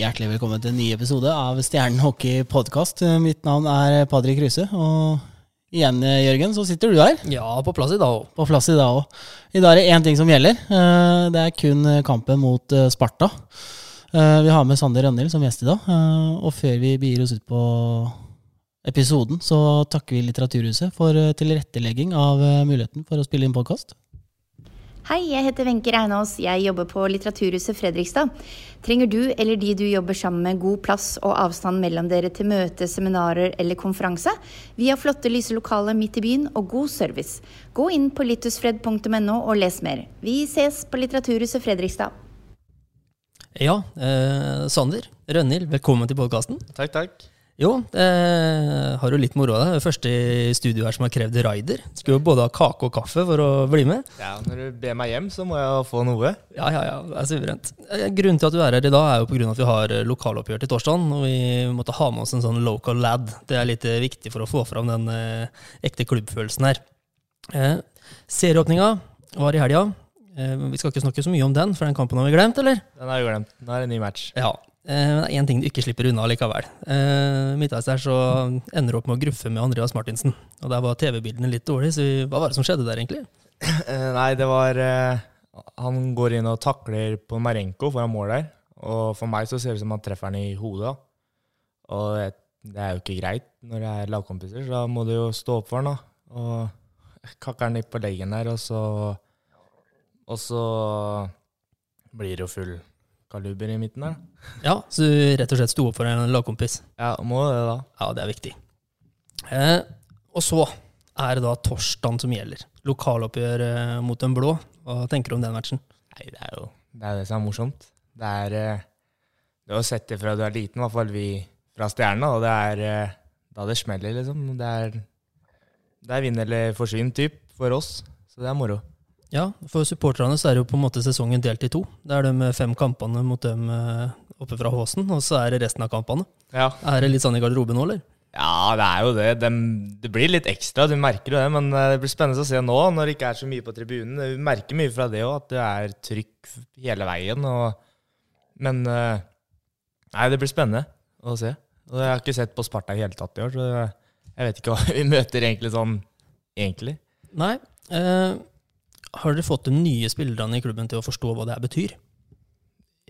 Hjertelig velkommen til en ny episode av Stjernen hockey podkast. Mitt navn er Padri Kruse, og igjen, Jørgen, så sitter du her. Ja, på plass i dag òg. På plass i dag òg. I dag er det én ting som gjelder. Eh, Det er kun kampen mot eh, Sparta. Eh, Vi har med Sander Rønhild som gjest i dag. Og før vi begir oss ut på episoden, så takker vi Litteraturhuset for tilrettelegging av muligheten for å spille inn podkast. Hei, jeg heter Wenche Reinås. Jeg jobber på Litteraturhuset Fredrikstad. Trenger du eller de du jobber sammen med god plass og avstand mellom dere til møte, seminarer eller konferanse? Vi har flotte lyse lokaler midt i byen og god service. Gå inn på littusfred.no og les mer. Vi ses på Litteraturhuset Fredrikstad. Ja, eh, Sander Rønhild, velkommen til podkasten. Takk, takk. Jo, det har jo litt moro av deg. Første i studio her som har krevd rider. Skulle jo både ha kake og kaffe for å bli med. Ja, Når du ber meg hjem, så må jeg få noe. Ja, ja, ja, det er suverent. Eh, Grunnen til at du er her i dag, er jo på grunn av at vi har eh, lokaloppgjør til torsdag. Og vi måtte ha med oss en sånn local lad. Det er litt eh, viktig for å få fram den ekte klubbfølelsen her. Serieåpninga var i helga. Vi skal ikke snakke så mye om den, for den kampen har vi glemt, eller? Den har vi glemt. Nå er det en ny match. Ja. Eh, Det er én ting du ikke slipper unna likevel. Eh, Midtveis der så ender du opp med å gruffe med Andreas Martinsen. Og der var TV-bildene litt dårlige, så hva var det som skjedde der, egentlig? Eh, Nei, det var Han går inn og takler på Marenko foran mål der. Og for meg så ser det ut som han treffer han i hodet. Og det er jo ikke greit når det er lagkompiser, så da må du jo stå opp for han, da. Og kakker han litt på leggen der, og så Og så blir det jo full kaluber i midten der. Ja, Så du rett og slett sto opp for en lagkompis? Ja, må det, da. Ja, det er viktig. Eh, og så er det da torsdagen som gjelder. Lokaloppgjør eh, mot den blå. Hva tenker du om den matchen? Nei, det er jo det, er det som er morsomt. Det er eh, Du har sett fra du er liten, i hvert fall vi fra Stjerna, og det er eh, da det smeller, liksom. Det er, det er vinn eller forsvinn, typ, for oss. Så det er moro. Ja, For supporterne så er det jo på en måte sesongen delt i to. Det er de fem kampene mot dem eh, oppe fra Håsen, og så er det resten av kampene. Ja. Er det litt sånn i garderoben nå, eller? ja, det er jo det. De, det blir litt ekstra, du merker jo det. Men eh, det blir spennende å se nå, når det ikke er så mye på tribunen. Du merker mye fra det òg, at det er trykk hele veien. Og, men eh, Nei, det blir spennende å se. Og jeg har ikke sett på Sparta i hele tatt i år, så jeg vet ikke hva vi møter egentlig sånn egentlig. Nei. Eh, har dere fått de nye spillerne i klubben til å forstå hva det her betyr?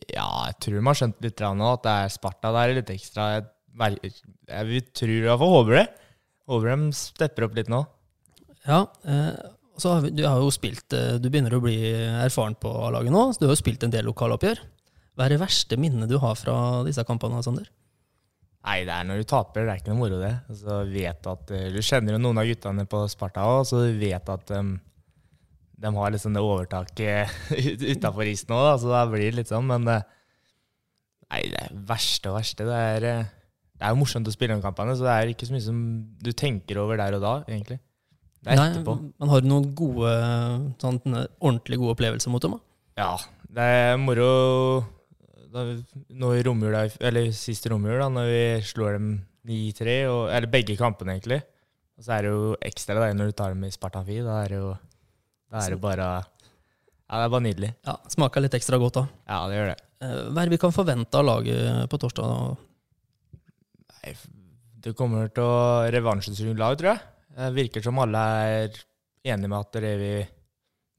Ja, jeg tror de har skjønt litt nå at det er Sparta der litt ekstra. Jeg, jeg tror i hvert fall håper det. Håper de stepper opp litt nå. Ja. Eh, vi, du har jo spilt eh, Du begynner å bli erfaren på A-laget nå, så du har jo spilt en del lokaloppgjør. Hva er det verste minnet du har fra disse kampene, Sander? Nei, det er når du taper. Det er ikke noe moro, det. Altså, vet at, eh, du kjenner jo noen av guttene på Sparta òg, så du vet at de, de har sånn det overtaket utafor isen òg, så da blir det litt sånn. Men eh, nei, det er verste og verste. Det er, eh, det er jo morsomt å spille de kampene, så det er ikke så mye som du tenker over der og da, egentlig. Det er etterpå. men har du noen gode, sånn, ordentlig gode opplevelser mot dem? da? Ja, det er moro da, Nå i romjula, eller siste romjul, da, når vi slår dem 9-3, eller begge kampene, egentlig. Og så er det jo ekstra da, når du tar dem i Spartan 4. Da er det jo da er det bare Ja, det er bare nydelig. Ja, Smaker litt ekstra godt, da. Ja, det gjør det. Eh, Hva er det vi kan forvente av laget på torsdag? da? Nei, det kommer til å revansjesugne lag, tror jeg. Det virker som alle er enige med at det vi I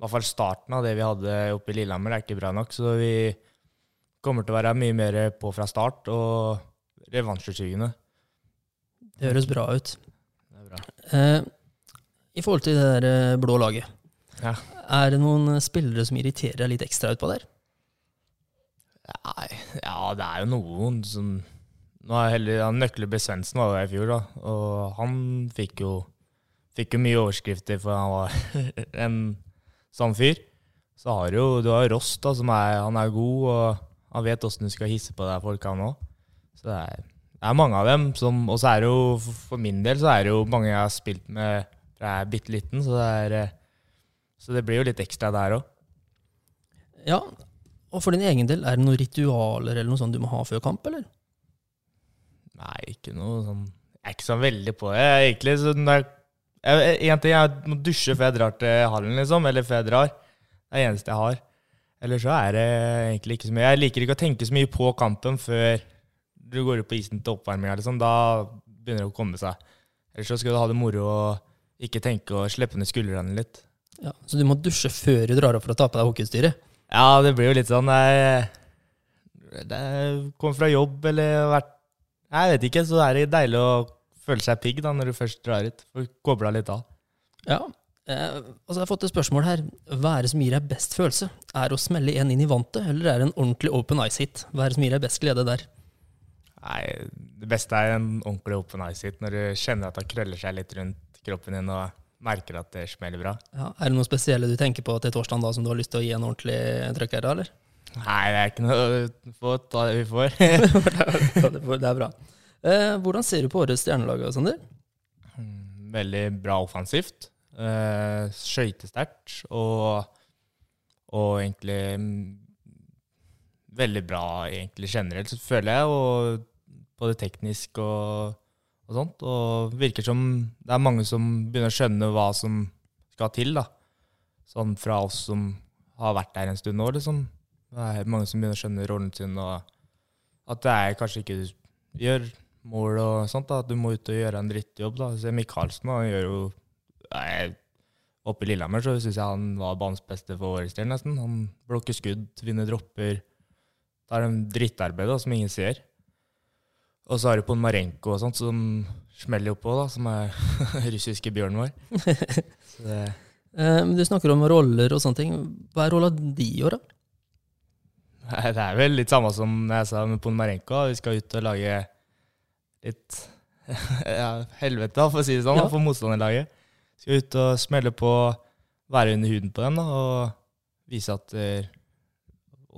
hvert fall starten av det vi hadde oppe i Lillehammer, er ikke bra nok. Så vi kommer til å være mye mer på fra start og revansjesugende. Det høres bra ut. Det er bra. Eh, I forhold til det der eh, blå laget, Ja. er det noen spillere som irriterer deg litt ekstra utpå der? Nei, ja, det er jo noen som Nå er heldig, ja, Nøkkelby Svendsen var der i fjor, da. Og han fikk jo, fikk jo mye overskrifter, for han var en sånn fyr. Så har jo, du har Ross, da, som er, han er god, og han vet åssen du skal hisse på deg folk, han òg. Så det er, det er mange av dem. Som, og så er det jo, for- for min del, så er det jo mange jeg har spilt med fra jeg er bitte liten, så det er eh, Så det blir jo litt ekstra der òg. Ja, og for din egen del, er det noen ritualer eller noe sånt du må ha før kamp, eller? Nei, ikke noe sånn Jeg er ikke så veldig på det. Egentlig sånn der, jeg, En ting er jeg må dusje før jeg drar til hallen, liksom. Eller før jeg drar. Det er det eneste jeg har. Eller så er det egentlig ikke så mye. Jeg liker ikke å tenke så mye på kampen før du går ut på isen til oppvarminga, liksom. Da begynner det å komme seg. Ellers så skal du ha det moro og ikke tenke å slippe ned skuldrene litt. Ja, Så du må dusje før du drar opp for å ta på deg hockeyutstyret? Ja, det blir jo litt sånn jeg, Det kommer fra jobb eller vært Jeg vet ikke, så er det deilig å føle seg pigg da når du først drar ut. Får kobla litt av. Ja. Eh, altså jeg har fått et spørsmål her. Hva er det som gir deg best følelse? Er det å smelle en inn i vantet, eller er det en ordentlig open ice-hit? Hva er det som gir deg best glede der? Nei, Det beste er en ordentlig open ice hit når du kjenner at det krøller seg litt rundt kroppen din og merker at det smeller bra. Ja, er det noe spesielle du tenker på til torsdag da, som du har lyst til å gi en ordentlig trøkk da, eller? Nei, det er ikke noe Få ta det vi får. Det er bra. Eh, hvordan ser du på årets stjernelag, Sander? Veldig bra offensivt. Eh, Skøytesterkt og, og egentlig mm, veldig bra egentlig generelt, føler jeg. Og både teknisk og, og sånt. Og virker som det er mange som begynner å skjønne hva som skal til. da. Sånn fra oss som har vært der en stund nå, liksom. Det er mange som begynner å skjønne rollen sin, og at det er kanskje ikke du gjør mål og sånt. da, At du må ut og gjøre en drittjobb. da. Se Michaelsen han gjør jo nei, Oppe i Lillehammer så syns jeg han var banens beste for årets del, nesten. Han blokker skudd, vinner dropper. Det er en drittarbeid som ingen ser. Og så har du Ponmarenko og sånt, som smeller oppå, da, som er russiske bjørnen vår. Det, Eh, men du snakker om roller og sånne ting. Hva er rolla di i år, da? Nei, det er vel litt samme som jeg sa med Ponmarenko. Vi skal ut og lage litt ja, helvete, for å si det sånn, Ja. for motstanderlaget. Skal ut og smelle på, være under huden på dem da, og vise at uh,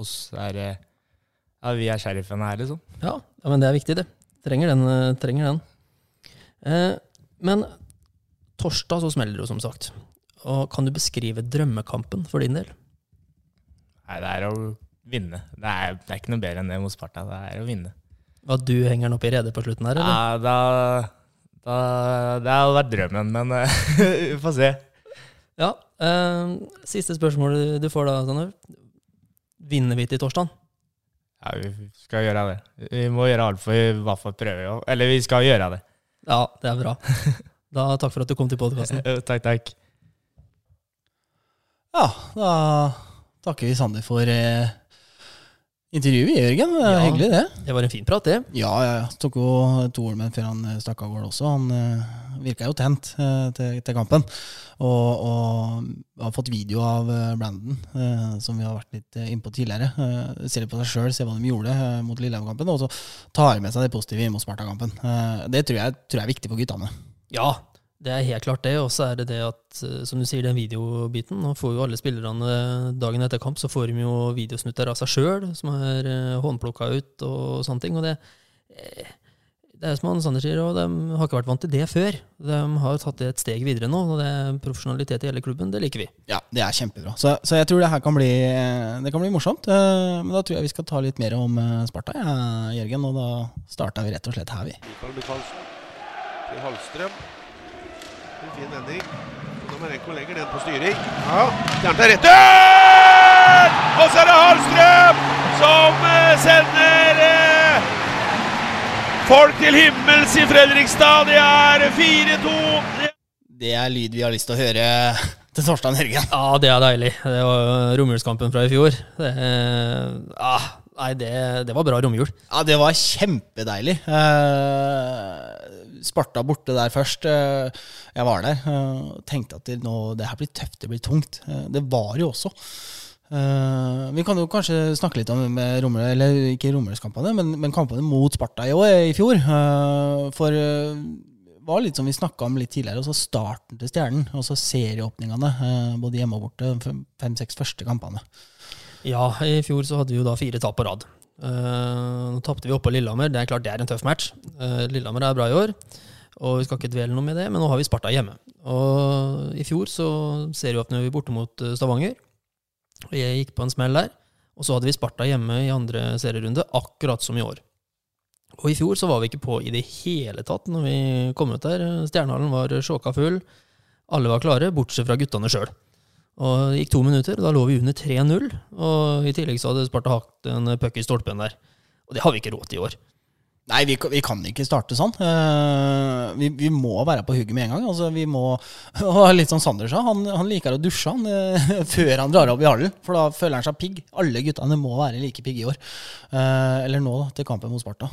oss er eh, Ja, vi er sheriffene her, liksom. Ja, ja, men det er viktig, det. Trenger den. eh, Trenger den. Eh, men torsdag så smeller det jo, som sagt. Og kan du beskrive drømmekampen for din del? Nei, det er å vinne. Det er, det er ikke noe bedre enn det mot Sparta. Det er å vinne. At du henger den opp i redet på slutten her, eller? Ja, da, da, det hadde vært drømmen, men eh, vi får se. Ja. eh, siste spørsmål du får da, Sander. Vinner vi til torsdag? Ja, vi skal gjøre det. Vi må gjøre alt for i hvert fall prøve. Eller vi skal gjøre det. Ja, det er bra. Da Takk for at du kom til podkasten. Takk, takk. Ja, da takker vi Sander for eh, intervjuet, Jørgen. Det er Ja. Hyggelig, det. Det var en fin prat, det. Ja, ja, ja. Tok jo to ord med før han eh, stakk av gårde også. Han uh, virka jo tent uh, til, til kampen. Og, og har fått video av eh, Brandon, uh, som vi har vært litt innpå tidligere. Uh, ser litt på seg sjøl, ser hva de gjorde eh, mot Lillehammer-kampen, og så tar med seg det positive inn mot Sparta-kampen. Eh, det tror jeg, tror jeg er viktig for guttene. Ja, det er helt klart det. Og så er det det at, eh, som du sier, den videobiten. Nå får jo alle spillerne dagen etter kamp så får de jo videosnutter av seg sjøl, som er eh, håndplukka ut og sånne ting. Og det, eh, det er som han Sander sier, og de har ikke vært vant til det før. De har tatt det et steg videre nå, og det er profesjonalitet i hele klubben. Det liker vi. Ja, det er kjempebra. Så, så jeg tror det her kan bli, det kan bli morsomt. Men da tror jeg vi skal ta litt mer om Sparta, ja, Jørgen. Og da starta vi rett og slett her, vi. Mikael Michaelsen til Hallstrøm. En fin vending. Domarenko legger den på styring. Ja, Stjern til retur! Og så er det Hallstrøm som eh, sender eh, folk til himmels i Fredrikstad. Det er 4-2. Det Det er lyd vi har lyst til å høre til Torstein Hørgen. Ja, det er deilig. Det var romjulskampen fra i fjor. Det, ah, nei, det, det var bra romjul. Ja, det var kjempedeilig. Eh, Sparta borte der først. Eh, jeg var der og tenkte at det, nå, det her blir tøft, det blir tungt. Eh, det var jo også. Eh, vi kan jo kanskje snakke litt om med romere, eller ikke Rommelskampene, men, men kampene mot Sparta i, år, i fjor. Eh, for eh, det var litt som vi snakka om litt tidligere, også starten til Stjernen. Og så serieåpningene, eh, både hjemme og borte. fem- Fem-seks første kampene. Ja, i fjor så hadde vi jo da fire tap på rad. Eh, nå tapte vi oppå på Lillehammer. Det er klart det er en tøff match. Uh, Lillehammer er bra i år, og vi skal ikke dvele noe med det, men nå har vi Sparta hjemme. Og i fjor så ser vi borte mot eh, Stavanger. Og jeg gikk på en smell der. Og så hadde vi Sparta hjemme i andre serierunde, akkurat som i år. Og i fjor så var vi ikke på i det hele tatt når vi kom ut der. Stjernehallen var sjåka full. Alle var klare, bortsett fra guttene sjøl. Og Det gikk to minutter, og da lå vi under 3-0. Og i tillegg så hadde Sparta hatt en puck i stolpen der. Og det har vi ikke råd til i år. Nei, vi, vi kan ikke starte sånn. Eh, vi, vi må være på hugget med en gang. Altså, vi må, og litt som Sander sa, han, han liker å dusje han, eh, før han drar opp i hallen. For da føler han seg pigg. Alle guttene må være like pigge i år. Eh, eller nå, da, til kampen mot Sparta.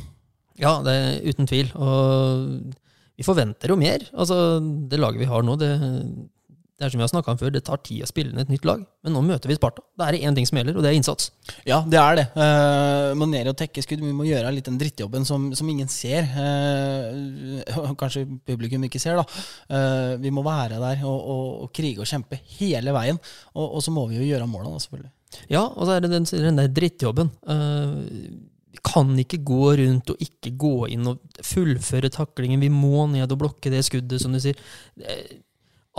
Ja, det er uten tvil. Og vi forventer jo mer. Altså, det laget vi har nå, det, det er som vi har snakka om før, det tar tid å spille inn et nytt lag. Men nå møter vi Sparta. Da er det én ting som gjelder, og det er innsats. Ja, det er det. Uh, må ned og tekke skudd. Vi må gjøre litt den drittjobben som, som ingen ser. Uh, kanskje publikum ikke ser, da. Uh, vi må være der og, og, og krige og kjempe hele veien. Og, og så må vi jo gjøre målene, selvfølgelig. Ja, og så er det den, den der drittjobben. Uh, vi kan ikke gå rundt og ikke gå inn og fullføre taklingen. Vi må ned og blokke det skuddet, som du sier.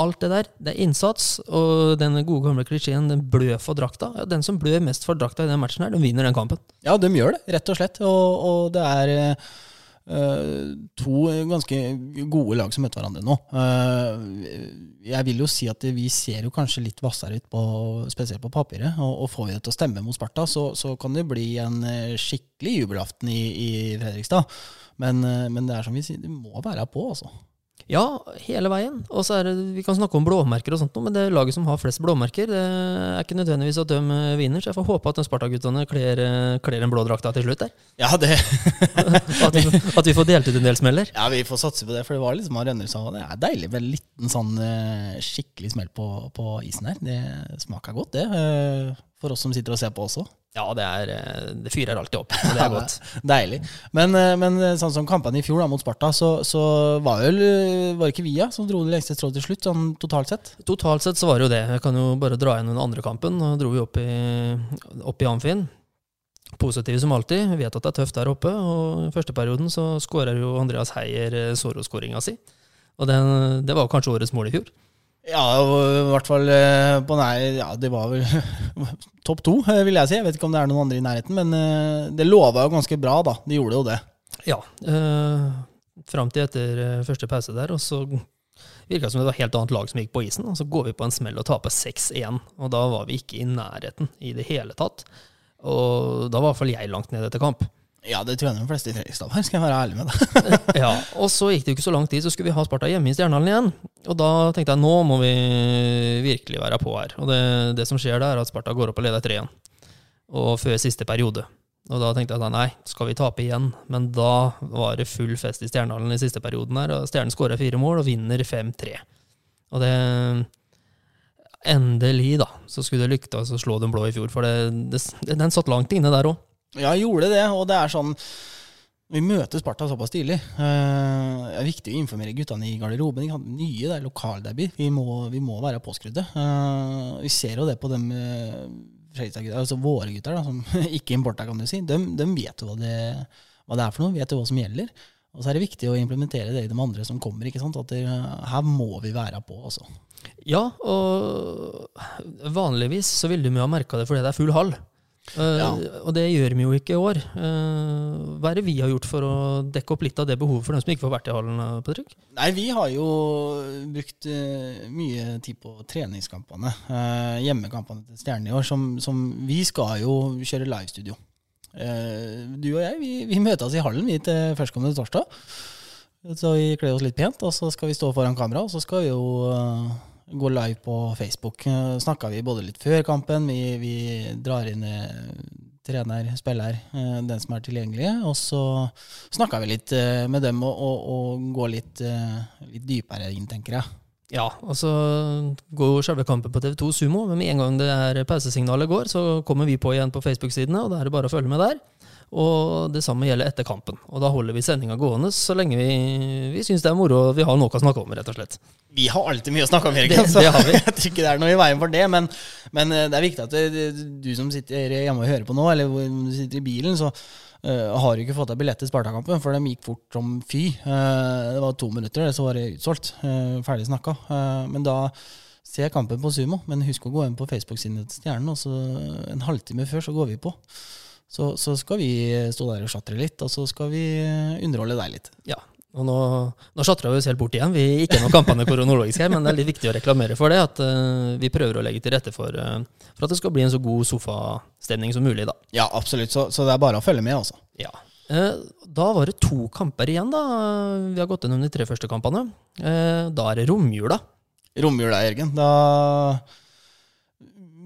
Alt det der, det er innsats, og den gode gamle klisjeen 'den blør for drakta'. Ja, den som blør mest for drakta i den matchen, her, den vinner den kampen. Ja, de gjør det, rett og slett. Og, og det er uh, to ganske gode lag som møter hverandre nå. Uh, jeg vil jo si at vi ser jo kanskje litt hvassere ut, på, spesielt på papiret. Og, og får vi det til å stemme mot Sparta, så, så kan det bli en eh, skikkelig jubelaften i, i Fredrikstad. Men, men det er som vi sier, det må være på, altså. Ja, hele veien. Og så er det, Vi kan snakke om blåmerker, og sånt, men det laget som har flest blåmerker, det er ikke nødvendigvis at de eh, vinner. Så jeg får håpe at de Sparta-guttene kler, eh, kler den blå drakta til slutt. der. Ja, det At vi, at vi får delt ut en del smeller. Ja, vi får satse på det, for det var liksom Rønner sa det er deilig med en liten sånn eh, skikkelig smell på, på isen her. Det smaker godt, det. Eh, for oss som sitter og ser på også. Ja, det, er, eh, det fyrer alltid opp. Det er godt. Deilig. Men, eh, men sånn som kampene i fjor da, mot Sparta, så, så var eh, Var det ikke Via som dro det lengste strået til slutt, sånn totalt sett? Totalt sett så var det jo det. Jeg kan jo bare dra igjen den andre kampen. Da dro vi opp i, opp i Amfin. Positive som alltid. Vi vet at det er tøft der oppe. Og i første perioden så skårer jo Andreas Heier eh, Soro-skåringa si. Og det, det var kanskje årets mål i fjor. Ja, i hvert fall eh, på nær Ja, det var vel topp to, eh, vil jeg si. Jeg vet ikke om det er noen andre i nærheten, men eh, det lova jo ganske bra, da. De gjorde jo det. Ja. Øh, Fram til etter første pause der, og så virka det som det var et helt annet lag som gikk på isen. Og så går vi på en smell og taper 6-1, og da var vi ikke i nærheten i det hele tatt. Og da var i hvert fall jeg langt ned etter kamp. Ja, det tror jeg de fleste i Fredrikstad har, skal jeg være ærlig med deg. Ja, Og så gikk det jo ikke så lang tid, så skulle vi ha Sparta hjemme i Stjernehallen igjen. Og da tenkte jeg nå må vi virkelig være på her. Og det, det som skjer da, er at Sparta går opp og leder 3-1. Og før siste periode. Og da tenkte jeg at nei, skal vi tape igjen? Men da var det full fest i Stjernehallen i siste perioden her, og Stjernen skårer fire mål og vinner 5-3. Og det Endelig, da, så skulle det lyktes å slå den blå i fjor, for det, det, den satt langt inne der òg. Ja, jeg gjorde det, og det er sånn Vi møter Sparta såpass tidlig. Eh, det er viktig å informere guttene i garderoben. De hadde nye, det er lokaldebut. Vi, vi må være påskrudde. Eh, vi ser jo det på dem eh, altså våre gutter, da, som ikke importer, kan du si. De, de vet jo hva det, hva det er for noe, vet jo hva som gjelder. Og så er det viktig å implementere det i de andre som kommer. ikke sant? At det, her må vi være på, altså. Ja, og vanligvis så ville du jo ha merka det fordi det er full hall. Eh, Uh, Og det gjør vi jo ikke i år. Uh, hva er det vi har gjort for å dekke opp litt av det behovet for dem som ikke får vært i hallen? eh, Patrick? Nei, vi har jo brukt uh, mye tid på treningskampene. hjemmekampene til Stjernen i år. Som, som Vi skal jo kjøre livestudio. Uh, du og jeg vi, vi møtes i hallen vi til førstkommende torsdag. Så vi kler oss litt pent, og så skal vi stå foran kamera, og så skal vi jo gå live på Facebook. Snakka vi både litt før kampen, vi, vi drar inn eh, trener, spiller, eh, den som er tilgjengelig. Og så snakka vi litt eh, med dem og, og, og går litt, litt dypere inn, tenker jeg. Ja, og så går selve kampen på TV2 Sumo, men med en gang det er pausesignalet går, så kommer vi på igjen på Facebook-sidene, og da er det bare å følge med der. Og det samme gjelder etter kampen. Og da holder vi sendinga gående så lenge vi, vi syns det er moro og vi har noe å snakke om, rett og slett. Vi har alltid mye å snakke om, Erik. Det- altså. det har vi. Jeg tror ikke det er noe i veien for det, men, men eh, det er viktig at det, du som sitter hjemme og hører på nå, eller hvor du sitter i bilen, så uh, har du ikke fått deg billett til Spartakampen, for de gikk fort som fy. Uh, det var to minutter, så var det utsolgt. Uh, ferdig snakka. Eh, men da Se kampen på Sumo, men husk å gå inn på Facebook-siden til Stjernen. Og så en halvtime før så går vi på. Så, så skal vi stå der og sjatre litt, og så skal vi underholde deg litt. Ja. Og nå, nå sjatra vi oss helt bort igjen. Vi er Ikke noen kampene koronologisk her, men det er litt viktig å reklamere for det. At uh, vi prøver å legge til rette for, uh, for at det skal bli en så god sofastemning som mulig, da. Ja, absolutt. Så, så det er bare å følge med, altså. Ja. Uh, Da var det to kamper igjen, da. Vi har gått gjennom de tre første kampene. Da er det romjula. Romjula, Jørgen. Da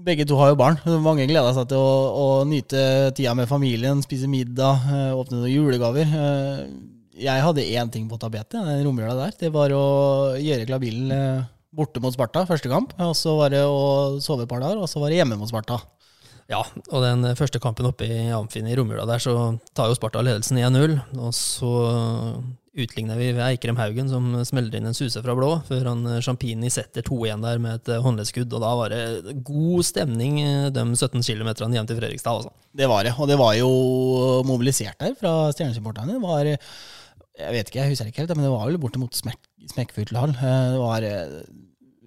Begge to har jo barn. Mange gleder seg til å, å nyte tida med familien, spise middag, eh, åpne noen julegaver. Eh, Jeg hadde én ting på tapetet den romjula der. Det var å gjøre klar bilen eh, borte mot Sparta, første kamp. Og så var det å sove et par dager, og så var det hjemme mot Sparta. Ja, og den første kampen oppe i Amfin i romjula der, så tar jo Sparta ledelsen 1-0. Og så utligner vi ved Eikrem Haugen, som smeller inn en suse fra blå, før han eh, Champini setter 2-1 der med et eh, håndleddskudd. Og da var det god stemning eh, de 17 km hjem til Fredrikstad, altså. Det var det. Og det var jo mobilisert der fra stjernesupporterne. Det var Jeg vet ikke, jeg husker ikke helt, men det var vel bortimot smekk, smekkfullt hall. Det var,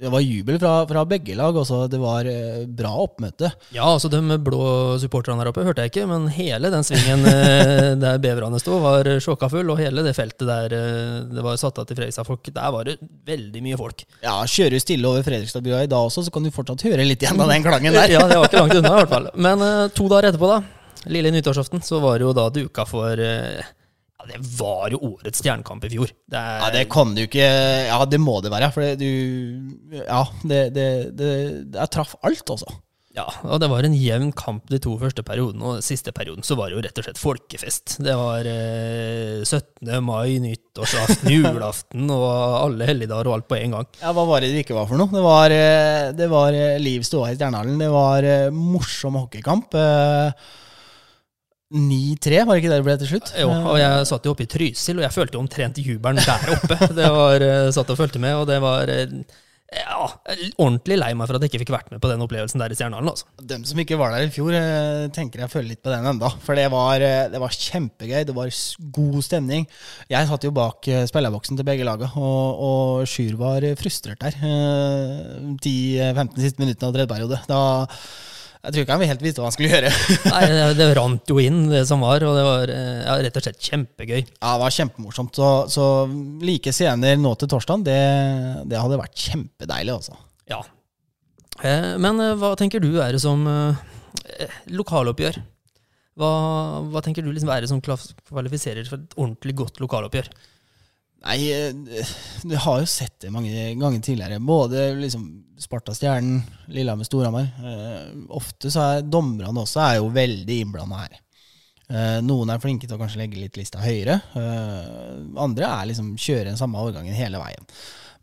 det var jubel fra, fra begge lag. Også. Det var eh, bra oppmøte. Ja, altså de blå supporterne der oppe hørte jeg ikke, men hele den svingen eh, der beverne sto, var sjokkafull, full, og hele det feltet der eh, det var satt av til Fredrikstad-folk, der var det veldig mye folk. Ja, Kjører du stille over Fredrikstadbrua i dag også, så kan du fortsatt høre litt igjen av den klangen der. Ja, det var ikke langt unna, i hvert fall. Men eh, to dager etterpå, da, lille nyttårsaften, så var det jo da duka for eh, Ja, det var jo årets stjernekamp i fjor. Det er, Ja, det kan du ikke Ja, det må det være. For det, du Ja, det, det, det, Jeg traff alt, altså. Ja, og det var en jevn kamp de to første periodene, og siste perioden så var det jo rett og slett folkefest. Det var eh, 17. mai, nyttårsaften, julaften og alle helligdager og alt på en gang. Ja, Hva var det det ikke var for noe? Det var, eh, det var eh, liv ståa i Stjernehallen. Det var eh, morsom hockeykamp. Eh, 9-3, var det ikke det det ble til slutt? Jo, og jeg satt jo oppe i Trysil, og jeg følte jo omtrent jubelen der oppe. Det var, eh, satt og fulgte med, og det var eh, ja, ordentlig lei meg for at jeg ikke fikk vært med på den opplevelsen der i Stjernehallen. Altså. Dem som ikke var der i fjor, eh, tenker jeg føler litt på den enda. For det var, det var kjempegøy. Det var god stemning. Jeg satt jo bak spillerboksen til begge laga, og, og Sjur var frustrert der. De 10-15 siste minuttene av tredje periode. Da, jeg tror ikke han helt visste hva han skulle gjøre. Nei, det- det rant jo inn, det som var, og det var eh, ja, rett og slett kjempegøy. Ja, det var kjempemorsomt. Så, så like scener nå til torsdag, det, det hadde vært kjempedeilig, altså. Ja. Eh, Men eh, hva tenker du er det som eh, eh, lokaloppgjør? Hva, hva tenker du liksom er det som kvalifiserer for et ordentlig godt lokaloppgjør? Nei, eh, du har jo sett det mange ganger tidligere. Både liksom Sparta Stjernen, Lillehammer Storhamar. Eh, ofte så er dommerne også er jo veldig innblanda her. Eh, noen er flinke til å kanskje legge litt lista høyere. Eh, andre er liksom kjøre den samme årgangen hele veien.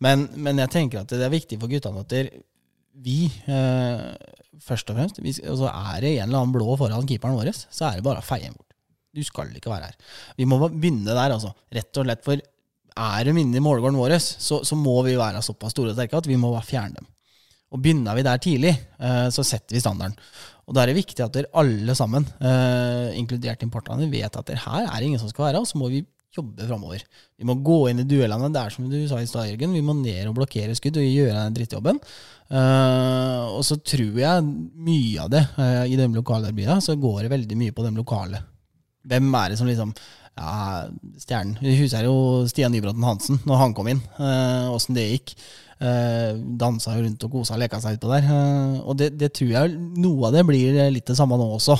Men, men jeg tenker at det er viktig for guttene at vi eh, først og fremst hvis, altså Er det en eller annen blå foran keeperen vår, så er det bare å feie den bort. Du skal ikke være her. Vi må begynne der, altså. Rett og slett for er de inne i målgården vår, så, så må vi være såpass store og sterke at vi må bare fjerne dem. Og Begynner vi der tidlig, eh, så setter vi standarden. Og Da er det viktig at dere alle sammen, eh, inkludert importerne, vet at dere her er det ingen som skal være, og så må vi jobbe framover. Vi må gå inn i duellene. Det er som du sa i stad, Jørgen. Vi må ned og blokkere skudd og gjøre den drittjobben. Eh, og så tror jeg mye av det i de lokale derbyene, så går det veldig mye på de lokale. Hvem er det som liksom ja, Stjernen. Vi husker jo Stian Nybråten Hansen når han kom inn. Åssen det gikk. Eh, dansa jo rundt og kosa og leka seg utpå der. Eh, og det, det tror jeg noe av det blir litt det samme nå også.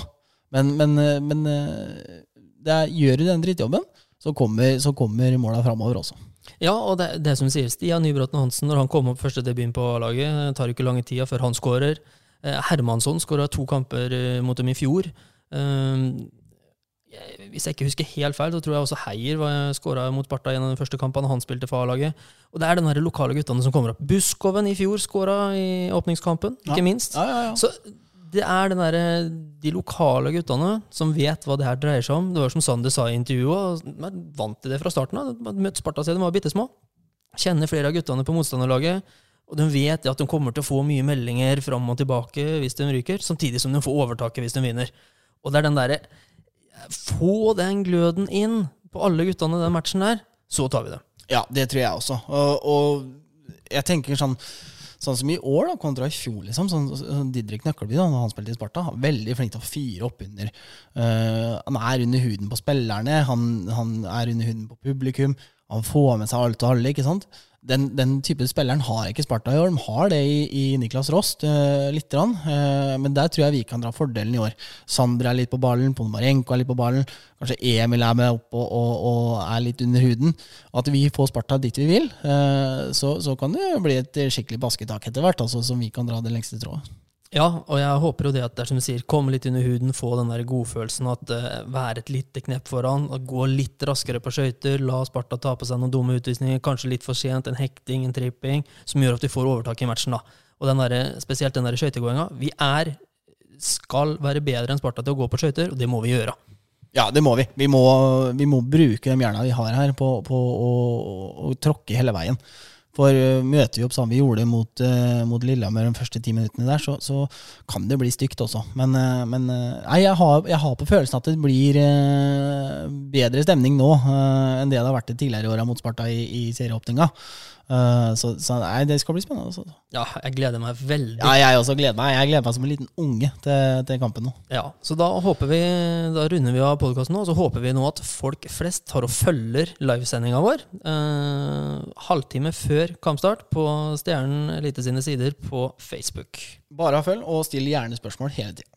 Men, men, eh, men eh, det er, gjør du den drittjobben, så kommer, så kommer måla framover også. Ja, og det, det som sier Stian Nybråten Hansen, når han kom opp første debuten på laget, tar ikke lange tida før han skårer. Eh, Hermansson skåra to kamper eh, mot dem i fjor. Hvis jeg ikke husker helt feil, så tror jeg også Heier skåra mot Sparta i en av de første kampene han spilte for A-laget. Og det er de lokale guttene som kommer opp. Buskoven i fjor skåra i åpningskampen, ikke Ja. minst. Ja, ja. Så det er den der de lokale guttene som vet hva det her dreier seg om. Det var som Sander sa i intervjuet, og er vant til det fra starten av. Møtte Sparta siden de var bitte små. Kjenner flere av guttene på motstanderlaget. Og de vet at de kommer til å få mye meldinger fram og tilbake hvis de ryker, samtidig som de får overtaket hvis de vinner. Og det er den derre Få den gløden inn på alle guttene i den matchen der, så tar vi det. Ja, det tror jeg også. Og, og jeg tenker sånn Sånn som i år, da, kontra i fjor, liksom. Sånn, sånn Didrik Nøkkelby, da når han spilte i Sparta, veldig flink til å fyre opp under. Uh, han er under huden på spillerne, han, han er under huden på publikum. Han får med seg alt og alle. ikke sant? den, den type spilleren har ikke Sparta i år. De har det i, i Niklas Rost, uh, litt, uh, men der tror jeg vi kan dra fordelen i år. Sander er litt på ballen, Ponomarenko er litt på ballen, kanskje Emil er med opp og, og, og er litt under huden. At vi får Sparta dit vi vil, uh, så, så, kan det bli et skikkelig basketak etter hvert, altså, som vi kan dra det lengste trådet. Ja, og jeg håper jo det at det er som du sier, komme litt under huden, få den der godfølelsen. At uh, være et lite knepp foran, gå litt raskere på skøyter, la Sparta ta på seg noen dumme utvisninger, kanskje litt for sent, en hekting, en tripping, som gjør at vi får overtak i matchen. da. Og den der, spesielt den skøytegåinga. Vi er, skal være bedre enn Sparta til å gå på skøyter, og det må vi gjøre. Ja, det må vi. Vi må, vi må bruke de jerna vi har her, på, på å, å tråkke hele veien. For uh, møter vi opp som vi gjorde mot, uh, mot Lillehammer de første ti minuttene der, så, så, kan det bli stygt også. Men, uh, men nei, jeg, har, jeg, har, på følelsen at det blir bedre stemning nå enn det det har vært de tidligere åra mot Sparta i, i serieåpninga. Uh, så, så nei, det skal bli spennende. Også. Ja, jeg gleder meg veldig. Ja, jeg også gleder meg. Jeg gleder meg som en liten unge til, til kampen nå. Ja, Så da håper vi Da runder vi av podkasten nå, og så håper vi nå at folk flest tar og følger livesendinga vår. Uh, halvtime før kampstart på Stjernen Elite sine sider på Facebook. Bare følg, og still gjerne spørsmål hele tida.